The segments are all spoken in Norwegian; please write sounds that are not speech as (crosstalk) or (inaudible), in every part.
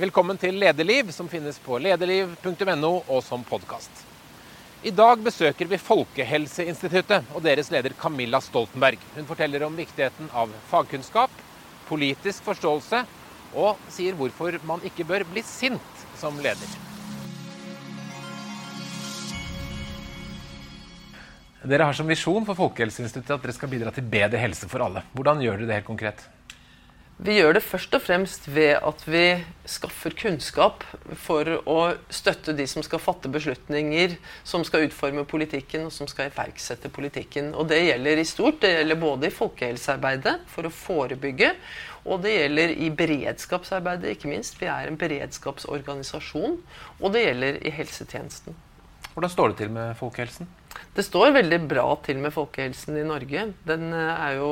Velkommen til Lederliv, som finnes på lederliv.no og som podkast. I dag besøker vi Folkehelseinstituttet og deres leder Camilla Stoltenberg. Hun forteller om viktigheten av fagkunnskap, politisk forståelse og sier hvorfor man ikke bør bli sint som leder. Dere har som visjon for Folkehelseinstituttet at dere skal bidra til bedre helse for alle. Hvordan gjør dere det helt konkret? Vi gjør det først og fremst ved at vi skaffer kunnskap for å støtte de som skal fatte beslutninger, som skal utforme politikken og som skal iverksette politikken. Og det gjelder i stort. Det gjelder både i folkehelsearbeidet for å forebygge, og det gjelder i beredskapsarbeidet, ikke minst. Vi er en beredskapsorganisasjon. Og det gjelder i helsetjenesten. Hvordan står det til med folkehelsen? Det står veldig bra til med folkehelsen i Norge. Den eh, er jo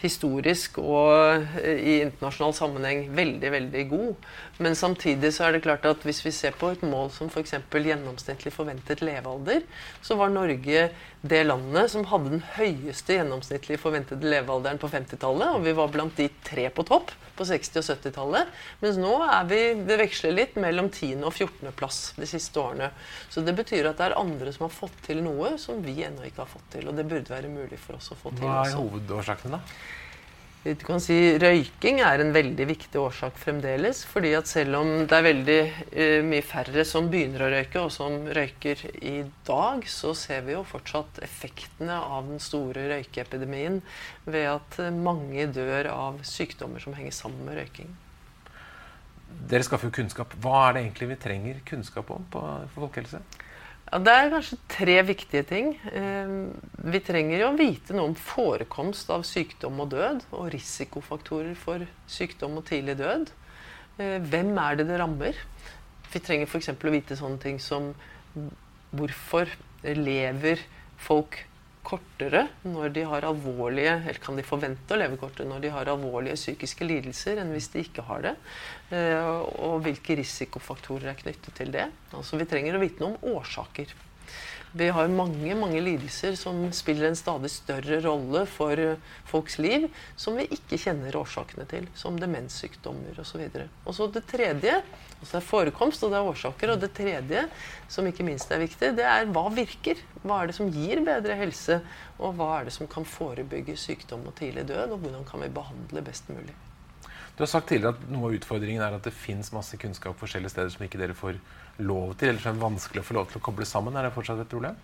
historisk og eh, i internasjonal sammenheng veldig, veldig god. Men samtidig så er det klart at hvis vi ser på et mål som f.eks. gjennomsnittlig forventet levealder, så var Norge det landet som hadde den høyeste gjennomsnittlige forventede levealderen på 50-tallet. Og vi var blant de tre på topp på 60- og 70-tallet. Mens nå er vi Det veksler litt mellom 10. og 14. plass de siste årene. Så det betyr at det er andre som har fått til noe som vi ennå ikke har fått til. Og det burde være mulig for oss å få til. Hva er hovedårsakene, da? Du kan si Røyking er en veldig viktig årsak fremdeles. fordi at selv om det er veldig uh, mye færre som begynner å røyke, og som røyker i dag, så ser vi jo fortsatt effektene av den store røykeepidemien ved at uh, mange dør av sykdommer som henger sammen med røyking. Dere skaffer jo kunnskap. Hva er det egentlig vi trenger kunnskap om på, for folkehelse? Ja, det er kanskje tre viktige ting. Vi trenger jo å vite noe om forekomst av sykdom og død, og risikofaktorer for sykdom og tidlig død. Hvem er det det rammer? Vi trenger f.eks. å vite sånne ting som hvorfor lever folk kortere når de har alvorlige Eller kan de forvente å leve kortere når de har alvorlige psykiske lidelser enn hvis de ikke har det? Og hvilke risikofaktorer er knyttet til det? Altså Vi trenger å vite noe om årsaker. Vi har mange mange lidelser som spiller en stadig større rolle for folks liv, som vi ikke kjenner årsakene til, som demenssykdommer osv. Og så det tredje, altså det er forekomst og det er årsaker, og det tredje, som ikke minst er viktig, det er hva virker? Hva er det som gir bedre helse? Og hva er det som kan forebygge sykdom og tidlig død? Og hvordan kan vi behandle best mulig? Du har sagt tidligere at noe av utfordringen er at det fins masse kunnskap forskjellige steder som ikke dere får lov til, eller som er vanskelig å få lov til å koble sammen. Er det fortsatt et problem?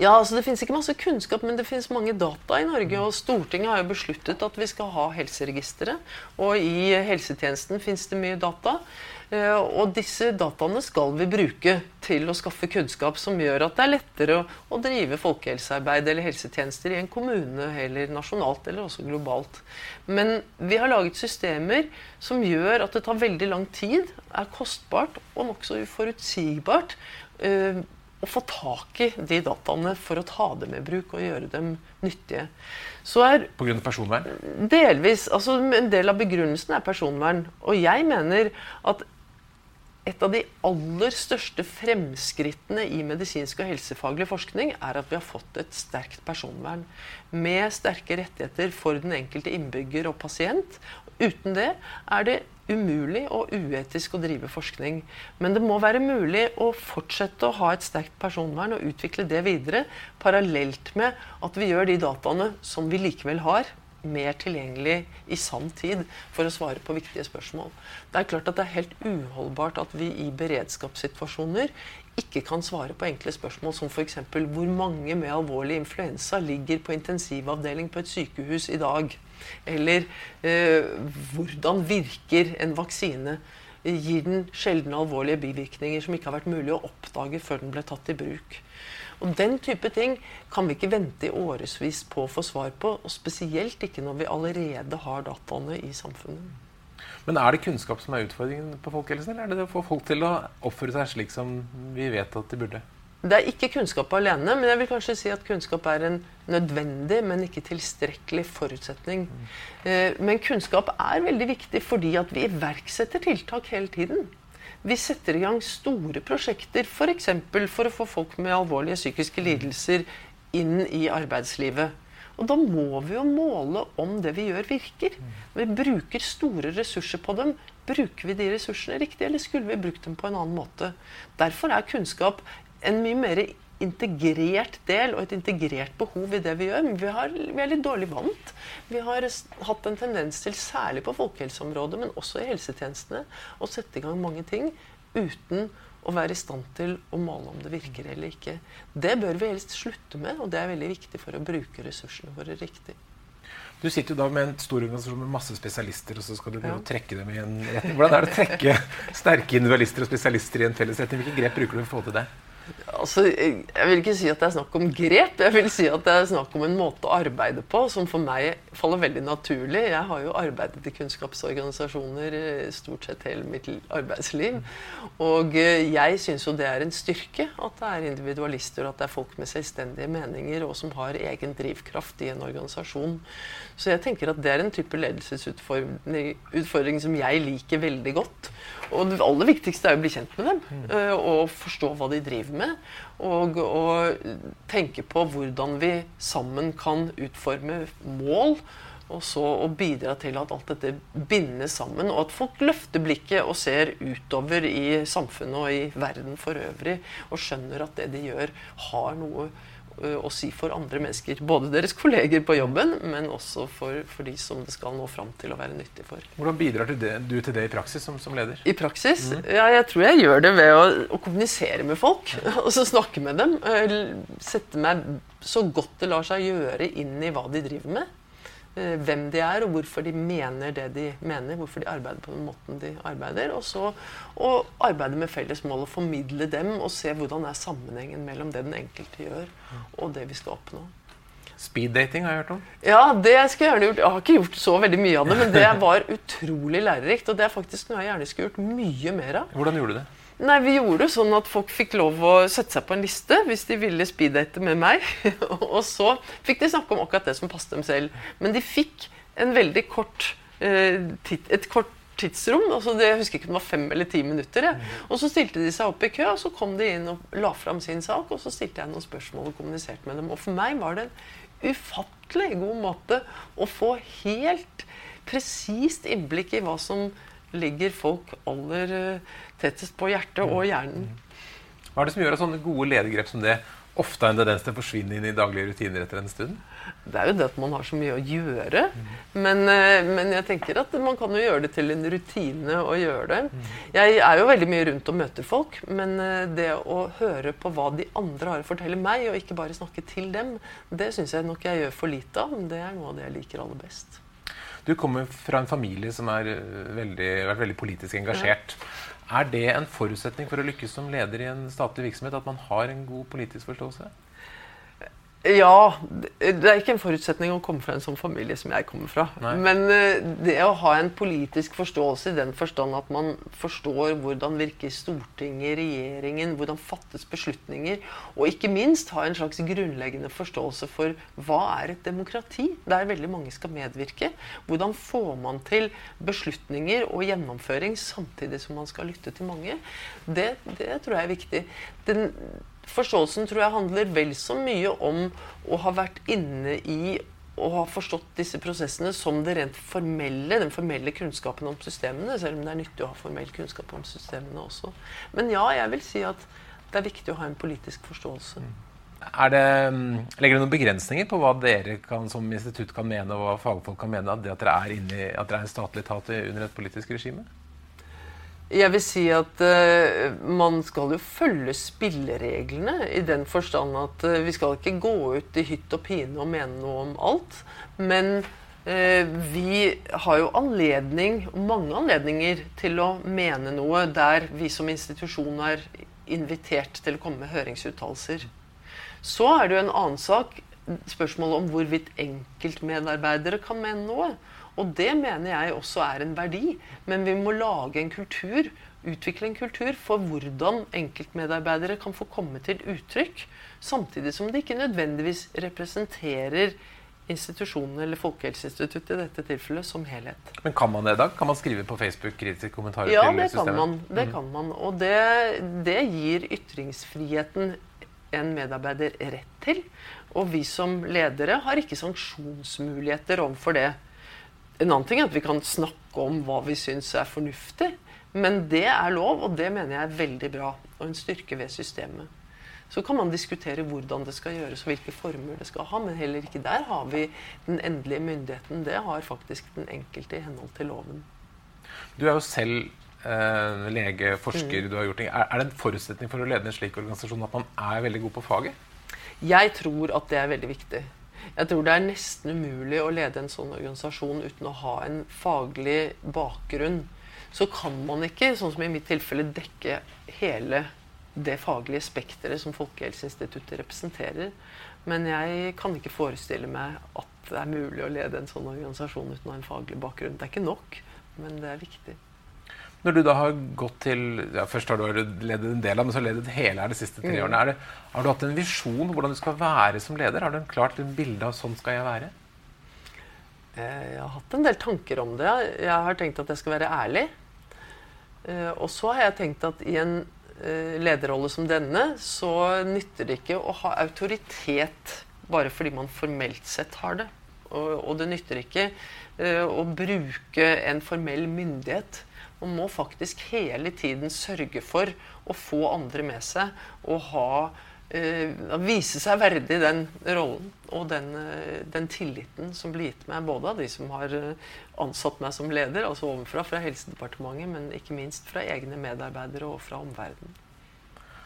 Ja, altså Det finnes ikke masse kunnskap, men det finnes mange data i Norge. Og Stortinget har jo besluttet at vi skal ha helseregistre. Og i helsetjenesten finnes det mye data. Eh, og disse dataene skal vi bruke til å skaffe kunnskap som gjør at det er lettere å, drive folkehelsearbeid eller helsetjenester i en kommune eller nasjonalt eller også globalt. Men vi har laget systemer som gjør at det tar veldig lang tid, er kostbart og nokså uforutsigbart. Å få tak i de dataene for å ta dem i bruk og gjøre dem nyttige. Så er, av personvern? Delvis. altså En del av begrunnelsen er personvern. Og jeg mener at et av de aller største fremskrittene i medisinsk og helsefaglig forskning er at vi har fått et sterkt personvern med sterke rettigheter for den enkelte innbygger og pasient. Uten det er det umulig og uetisk å drive forskning. Men det må være mulig å fortsette å ha et sterkt personvern og utvikle det videre, parallelt med at vi gjør de dataene som vi likevel har, mer tilgjengelig i sann tid for å svare på viktige spørsmål. Det er klart at det er helt uholdbart at vi i beredskapssituasjoner ikke kan svare på enkle spørsmål som f.eks.: Hvor mange med alvorlig influensa ligger på intensivavdeling på et sykehus i dag? Eller eh, hvordan virker en vaksine? Gir den sjelden alvorlige bivirkninger som ikke har vært mulig å oppdage før den ble tatt i bruk? Og Den type ting kan vi ikke vente i årevis på å få svar på. Og spesielt ikke når vi allerede har dataene i samfunnet. Men er det kunnskap som er utfordringen på folkehelsen, eller er det det å få folk til å oppføre seg slik som vi vet at de burde? Det er ikke kunnskap alene, men jeg vil kanskje si at kunnskap er en nødvendig, men ikke tilstrekkelig forutsetning. Mm. Men kunnskap er veldig viktig fordi at vi iverksetter tiltak hele tiden. Vi setter i gang store prosjekter f.eks. For, for å få folk med alvorlige psykiske lidelser inn i arbeidslivet. Og da må vi jo måle om det vi gjør, virker. Vi bruker store ressurser på dem Bruker vi de ressursene riktig, eller skulle vi brukt dem på en annen måte? Derfor er kunnskap en mye mer integrert del og et integrert behov i det vi gjør. Men vi, har, vi er litt dårlig vant. Vi har hatt en tendens til, særlig på folkehelseområdet, men også i helsetjenestene, å sette i gang mange ting uten å være i stand til å måle om det virker eller ikke. Det bør vi helst slutte med, og det er veldig viktig for å bruke ressursene våre riktig. Du sitter jo da med en stor organisasjon med masse spesialister, og så skal du prøve ja. å trekke dem i en retning. Hvordan er det å trekke sterke individualister og spesialister i en felles retning? Hvilke grep bruker du for å få til det? Altså, jeg vil ikke si at det er snakk om grep. Jeg vil si at det er snakk om en måte å arbeide på som for meg faller veldig naturlig. Jeg har jo arbeidet i kunnskapsorganisasjoner eh, stort sett hele mitt arbeidsliv. Og eh, jeg syns jo det er en styrke at det er individualister, at det er folk med selvstendige meninger, og som har egen drivkraft i en organisasjon. Så jeg tenker at det er en type ledelsesutfordring som jeg liker veldig godt. Og det aller viktigste er å bli kjent med dem eh, og forstå hva de driver med. Og, og tenke på hvordan vi sammen kan utforme mål. Og så å bidra til at alt dette bindes sammen, og at folk løfter blikket og ser utover i samfunnet og i verden for øvrig, og skjønner at det de gjør, har noe å si for andre mennesker. Både deres kolleger på jobben, men også for, for de som det skal nå fram til å være nyttig for. Hvordan bidrar du, det, du til det i praksis som, som leder? I praksis? Mm. Ja, jeg tror jeg gjør det ved å, å kommunisere med folk. (laughs) og så snakke med dem. Sette meg så godt det lar seg gjøre inn i hva de driver med. Eh, hvem de er, og hvorfor de mener det de mener. Hvorfor de arbeider på den måten de arbeider. Og så å arbeide med felles mål og formidle dem og se hvordan er sammenhengen mellom det den enkelte gjør, og det vi skal oppnå. Speeddating har jeg hørt om. Ja, det skulle jeg gjerne gjort. Jeg har ikke gjort så veldig mye av det, men det (laughs) var utrolig lærerikt. Og det er faktisk noe jeg gjerne skulle gjort mye mer av. Hvordan gjorde du det? Nei, Vi gjorde det sånn at folk fikk lov å sette seg på en liste hvis de ville speeddate med meg. (laughs) og så fikk de snakke om akkurat det som passet dem selv. Men de fikk en veldig kort, eh, et kort tidsrom. altså det, Jeg husker ikke om det var fem eller ti minutter. Ja. Og Så stilte de seg opp i kø, og så kom de inn og la fram sin sak. Og så stilte jeg noen spørsmål og kommuniserte med dem. Og for meg var det en ufattelig god måte å få helt presist innblikk i hva som ligger folk aller eh, tettest på hjertet og hjernen. Hva er det som gjør at sånne gode ledergrep som det ofte har en tendens til å forsvinne inn i daglige rutiner etter en stund? Det er jo det at man har så mye å gjøre. Men, eh, men, jeg tenker at man kan jo gjøre det til en rutine å gjøre det. Jeg er jo veldig mye rundt og møter folk, men eh, det å høre på hva de andre har å fortelle meg, og ikke bare snakke til dem, det syns jeg nok jeg gjør for lite av. Men det er noe av det jeg liker aller best. Du kommer fra en familie som har veldig, vært veldig politisk engasjert. Er det en forutsetning for å lykkes som leder i en statlig virksomhet at man har en god politisk forståelse? Ja. Det er ikke en forutsetning å komme fra en sånn familie som jeg kommer fra. Nei. Men eh, det å ha en politisk forståelse i den forstand at man forstår hvordan virker Stortinget, regjeringen, hvordan fattes beslutninger, og ikke minst ha en slags grunnleggende forståelse for hva er et demokrati, der veldig mange skal medvirke. Hvordan får man til beslutninger og gjennomføring samtidig som man skal lytte til mange? Det, det tror jeg er viktig. Den, forståelsen tror jeg handler vel så mye om å ha vært inne i og ha forstått disse prosessene som det rent formelle, den formelle kunnskapen om systemene, selv om det er nyttig å ha formell kunnskap om systemene også. Men ja, jeg vil si at det er viktig å ha en politisk forståelse. Det, mm, legger det noen begrensninger på hva dere kan, som institutt kan mene, og hva fagfolk kan mene, at det at dere er, inne, at dere er en statlig etat under et politisk regime? Jeg vil si at uh, man skal jo følge spillereglene i den forstand at uh, vi skal ikke gå ut i hytt og pine og mene noe om alt. Men uh, vi har jo anledning, mange anledninger, til å mene noe der vi som institusjon er invitert til å komme med høringsuttalelser. Så er det jo en annen sak spørsmålet om hvorvidt enkeltmedarbeidere kan mene noe. Og det mener jeg også er en verdi. Men vi må lage en kultur, utvikle en kultur for hvordan enkeltmedarbeidere kan få komme til uttrykk, samtidig som de ikke nødvendigvis representerer institusjonen eller Folkehelseinstituttet i dette tilfellet som helhet. Men kan man det da? Kan man skrive på Facebook kritiske kommentarer ja, til systemet? Ja, det kan man. Det mm. kan man. Og det, det gir ytringsfriheten en medarbeider rett til. Og vi som ledere har ikke sanksjonsmuligheter overfor det. En annen ting er at vi kan snakke om hva vi syns er fornuftig. Men det er lov, og det mener jeg er veldig bra. Og en styrke ved systemet. Så kan man diskutere hvordan det skal gjøres og hvilke former det skal ha, men heller ikke der har vi den endelige myndigheten. Det har faktisk den enkelte i henhold til loven. Du er jo selv eh, lege, forsker, mm. du har gjort ting. Er, er, det en forutsetning for å lede en slik organisasjon at man er veldig god på faget? Jeg tror at det er veldig viktig. Jeg tror det er nesten umulig å lede en sånn organisasjon uten å ha en faglig bakgrunn. Så kan man ikke, sånn som i mitt tilfelle, dekke hele det faglige spekteret som Folkehelseinstituttet representerer. Men jeg kan ikke forestille meg at det er mulig å lede en sånn organisasjon uten å ha en faglig bakgrunn. Det er ikke nok, men det er viktig. Når du da har gått til ja, Først har du ledet en del av, men så har du ledet hele her de siste tre mm. årene. Det, har du hatt en visjon hvordan du skal være som leder? Har du en klart en bilde av sånn skal jeg være? Eh, jeg har hatt en del tanker om det. Jeg har tenkt at jeg skal være ærlig. Eh, og så har jeg tenkt at i en Eh, lederrolle som denne, så nytter det ikke å ha autoritet bare fordi man formelt sett har det. Og, og det nytter ikke å bruke en formell myndighet. Man må faktisk hele tiden sørge for å få andre med seg og ha eh, vise seg verdig den rollen og den, uh, den, tilliten som blir gitt meg, både av de som har ansatt meg som leder, altså ovenfra fra Helsedepartementet, men ikke minst fra egne medarbeidere og fra omverdenen.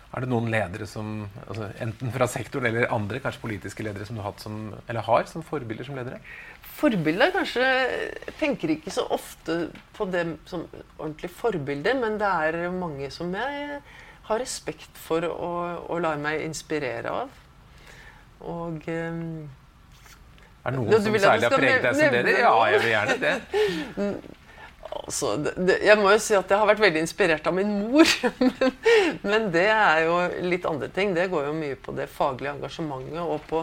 Er det noen ledere som, altså enten fra sektoren eller andre, kanskje politiske ledere, som du har, som, har som forbilder som ledere? Forbilder kanskje tenker ikke så ofte på dem som ordentlig forbilder, men det er mange som jeg har respekt for og, og lar meg inspirere av. Og um, Er det noen som særlig har preget deg som leder? Ja, jeg vil gjerne det. Altså, det, jeg må jo si at jeg har vært veldig inspirert av min mor. (laughs) Men, men, det er jo litt andre ting. Det går jo mye på det faglige engasjementet og på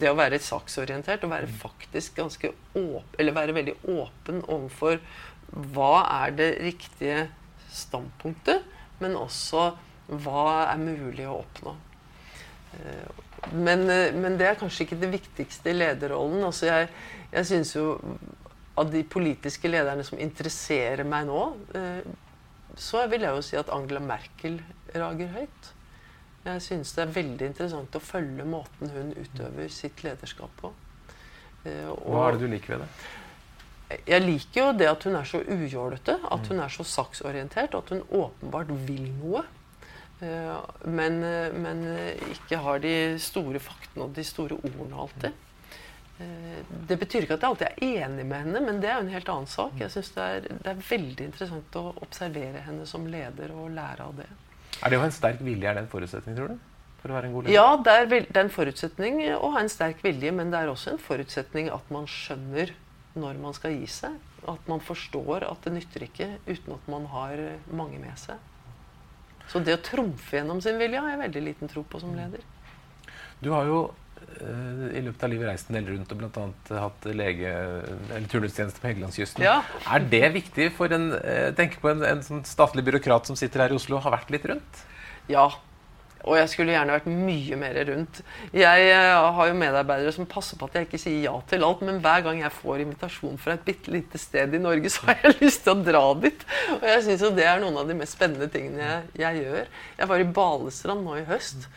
det å være saksorientert og være faktisk ganske åpen, eller være veldig åpen overfor hva er det riktige standpunktet, men også hva er mulig å oppnå. Eh, men, men det er kanskje ikke det viktigste i lederrollen. Altså jeg, jeg synes jo av de politiske lederne som interesserer meg nå, eh, så vil jeg jo si at Angela Merkel rager høyt. Jeg synes det er veldig interessant å følge måten hun utøver sitt lederskap på. Og Hva er det du liker ved det? Jeg liker jo det at hun er så ujålete, at hun er så saksorientert, at hun åpenbart vil noe. Eh, men, men ikke har de store faktene og de store ordene alltid. Eh, det betyr ikke at jeg alltid er enig med henne, men det er jo en helt annen sak. Jeg synes det er, det er veldig interessant å observere henne som leder og lære av det. Er det å ha en sterk vilje er det en forutsetning, tror du? For å være en god leder? Ja, det er, det er en forutsetning å ha en sterk vilje, men det er også en forutsetning at man skjønner når man skal gi seg. At man forstår at det nytter ikke uten at man har mange med seg. Så det å trumfe gjennom sin vilje har jeg veldig liten tro på som leder. Du har jo i løpet av livet reist en del rundt og bl.a. hatt lege, eller turnustjeneste på Helgelandskysten. Ja. Er det viktig for en tenke på en, en sånn statlig byråkrat som sitter her i Oslo, har vært litt rundt? Ja. Og jeg skulle gjerne vært mye mer rundt. Jeg har jo medarbeidere som passer på at jeg ikke sier ja til alt, men hver gang jeg får invitasjon fra et bitte lite sted i Norge, (laughs) så har jeg lyst til å dra dit. Og jeg syns jo det er noen av de mest spennende tingene jeg, jeg gjør. Jeg var i Balestrand nå i høst.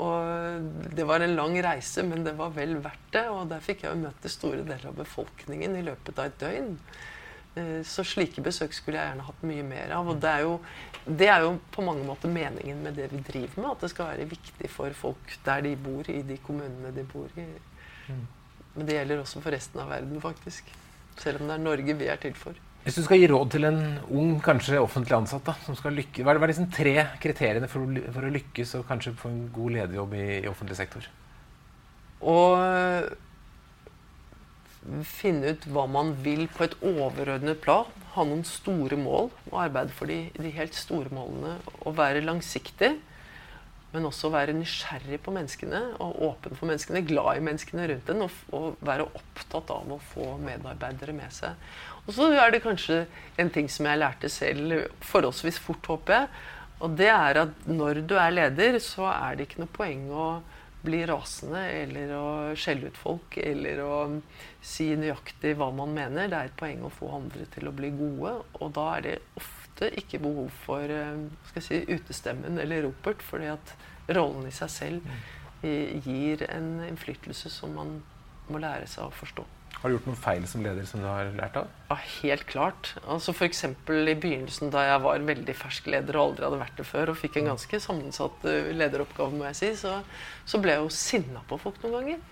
Og det var en lang reise, men det var vel verdt det. Og der fikk jeg jo møte store deler av befolkningen i løpet av et døgn. Eh, så slike besøk skulle jeg gjerne hatt mye mer av. Og det er, jo, det er jo på mange måter meningen med det vi driver med. At det skal være viktig for folk der de bor, i de kommunene de bor i. Mm. Men det gjelder også for resten av verden, faktisk. Selv om det er Norge vi er til for. Hvis du skal gi råd til en ung, kanskje offentlig ansatt, da, som skal lykke, hva er, hva er liksom tre kriteriene for å, for å, lykkes og kanskje få en god lederjobb i, i offentlig sektor? Å finne ut hva man vil på et overordnet plan. Ha noen store mål og arbeide for de, de helt store målene. Og være langsiktig men også være nysgjerrig på menneskene og åpen for menneskene. Glad i menneskene rundt en og, og, være opptatt av å få medarbeidere med seg. Og så er det kanskje en ting som jeg lærte selv forholdsvis fort, håper jeg. Og det er at når du er leder, så er det ikke noe poeng å bli rasende eller å skjelle ut folk eller å si nøyaktig hva man mener. Det er et poeng å få andre til å bli gode, og da er det ofte ikke behov for eh, skal jeg si, utestemmen eller ropert, fordi at rollen i seg selv gir en innflytelse som man må lære seg å forstå. Har du gjort noen feil som leder som du har lært av? Ja, Helt klart. Altså F.eks. i begynnelsen da jeg var veldig fersk leder og aldri hadde vært det før, og fikk en ganske sammensatt eh, lederoppgave, må jeg si, så, så ble jeg jo sinna på folk noen ganger.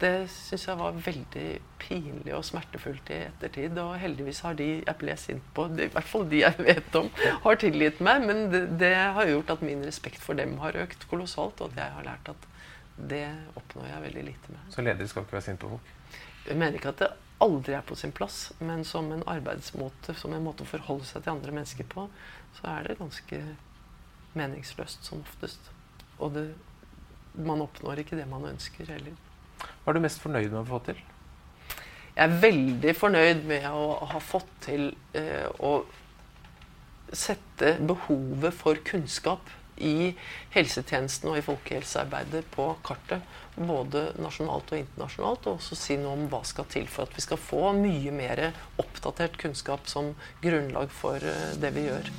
Det syns jeg var veldig pinlig og smertefullt i ettertid. Og heldigvis har de jeg ble sint på, i hvert fall de jeg vet om, har tilgitt meg. Men det, det har gjort at min respekt for dem har økt kolossalt, og at jeg har lært at det oppnår jeg veldig lite med. Så ledere skal ikke være sint på folk? Jeg mener ikke at det aldri er på sin plass, men som en arbeidsmåte, som en måte å forholde seg til andre mennesker på, så er det ganske meningsløst som oftest. Og det, man oppnår ikke det man ønsker heller. Hva er du mest fornøyd med å få til? Jeg er veldig fornøyd med å ha fått til eh, å sette behovet for kunnskap i helsetjenesten og i folkehelsearbeidet på kartet. Både nasjonalt og internasjonalt. Og også si noe om hva skal til for at vi skal få mye mer oppdatert kunnskap som grunnlag for eh, det vi gjør.